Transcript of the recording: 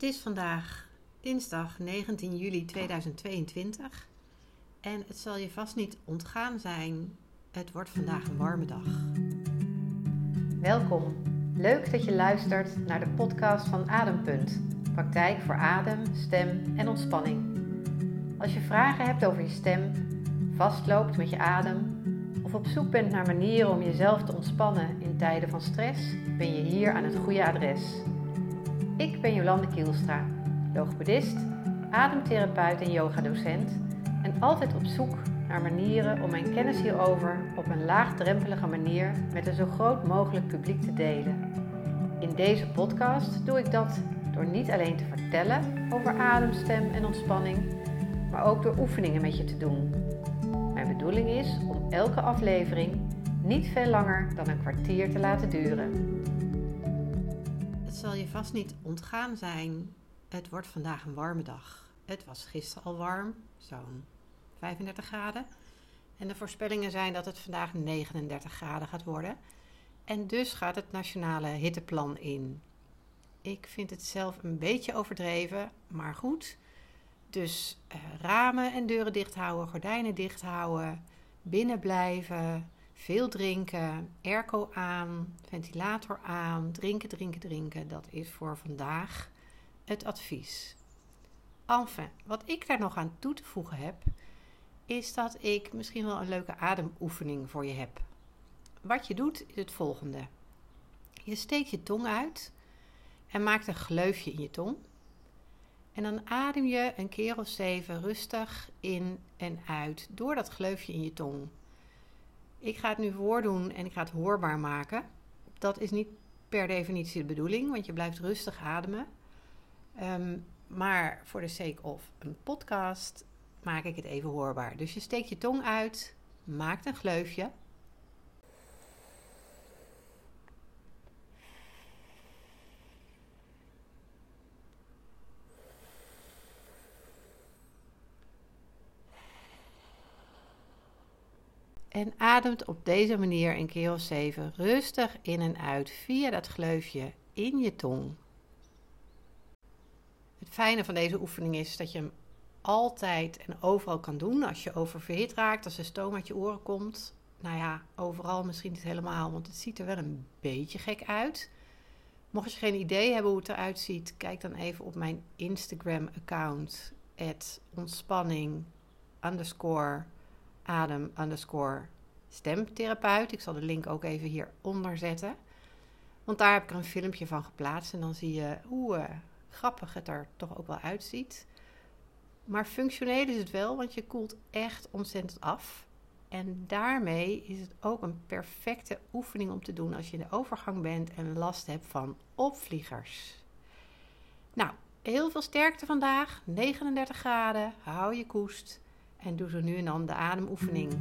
Het is vandaag dinsdag 19 juli 2022 en het zal je vast niet ontgaan zijn. Het wordt vandaag een warme dag. Welkom. Leuk dat je luistert naar de podcast van Adempunt. Praktijk voor adem, stem en ontspanning. Als je vragen hebt over je stem, vastloopt met je adem of op zoek bent naar manieren om jezelf te ontspannen in tijden van stress, ben je hier aan het goede adres. Ik ben Jolande Kielstra, logopedist, ademtherapeut en yogadocent en altijd op zoek naar manieren om mijn kennis hierover op een laagdrempelige manier met een zo groot mogelijk publiek te delen. In deze podcast doe ik dat door niet alleen te vertellen over adem, stem en ontspanning, maar ook door oefeningen met je te doen. Mijn bedoeling is om elke aflevering niet veel langer dan een kwartier te laten duren. Zal je vast niet ontgaan zijn. Het wordt vandaag een warme dag. Het was gisteren al warm, zo'n 35 graden. En de voorspellingen zijn dat het vandaag 39 graden gaat worden. En dus gaat het nationale hitteplan in. Ik vind het zelf een beetje overdreven, maar goed. Dus eh, ramen en deuren dicht houden, gordijnen dicht houden, binnen blijven, veel drinken, airco aan, ventilator aan, drinken, drinken, drinken. Dat is voor vandaag het advies. Enfin, wat ik daar nog aan toe te voegen heb, is dat ik misschien wel een leuke ademoefening voor je heb. Wat je doet is het volgende. Je steekt je tong uit en maakt een gleufje in je tong. En dan adem je een keer of zeven rustig in en uit door dat gleufje in je tong. Ik ga het nu voordoen en ik ga het hoorbaar maken. Dat is niet per definitie de bedoeling, want je blijft rustig ademen. Ehm, maar voor de sake of een podcast maak ik het even hoorbaar. Dus je steekt je tong uit, maakt een gleufje. En ademt op deze manier een keer of rustig in en uit via dat gleufje in je tong. Het fijne van deze oefening is dat je hem altijd en overal kan doen. Als je oververhit raakt, als er stoom uit je oren komt. Nou ja, overal misschien niet helemaal, want het ziet er wel een beetje gek uit. Mocht je geen idee hebben hoe het eruit ziet, kijk dan even op mijn Instagram-account. ontspanning underscore adem underscore stemtherapeut. Ik zal de link ook even hieronder zetten. Want daar heb ik er een filmpje van geplaatst. En dan zie je hoe uh, grappig het er toch ook wel uitziet. Maar functioneel is het wel, want je koelt echt ontzettend af. En daarmee is het ook een perfecte oefening om te doen als je in de overgang bent en last hebt van opvliegers. Nou, heel veel sterkte vandaag. 39 graden. Hou je koest. En doe zo nu en dan de ademoefening.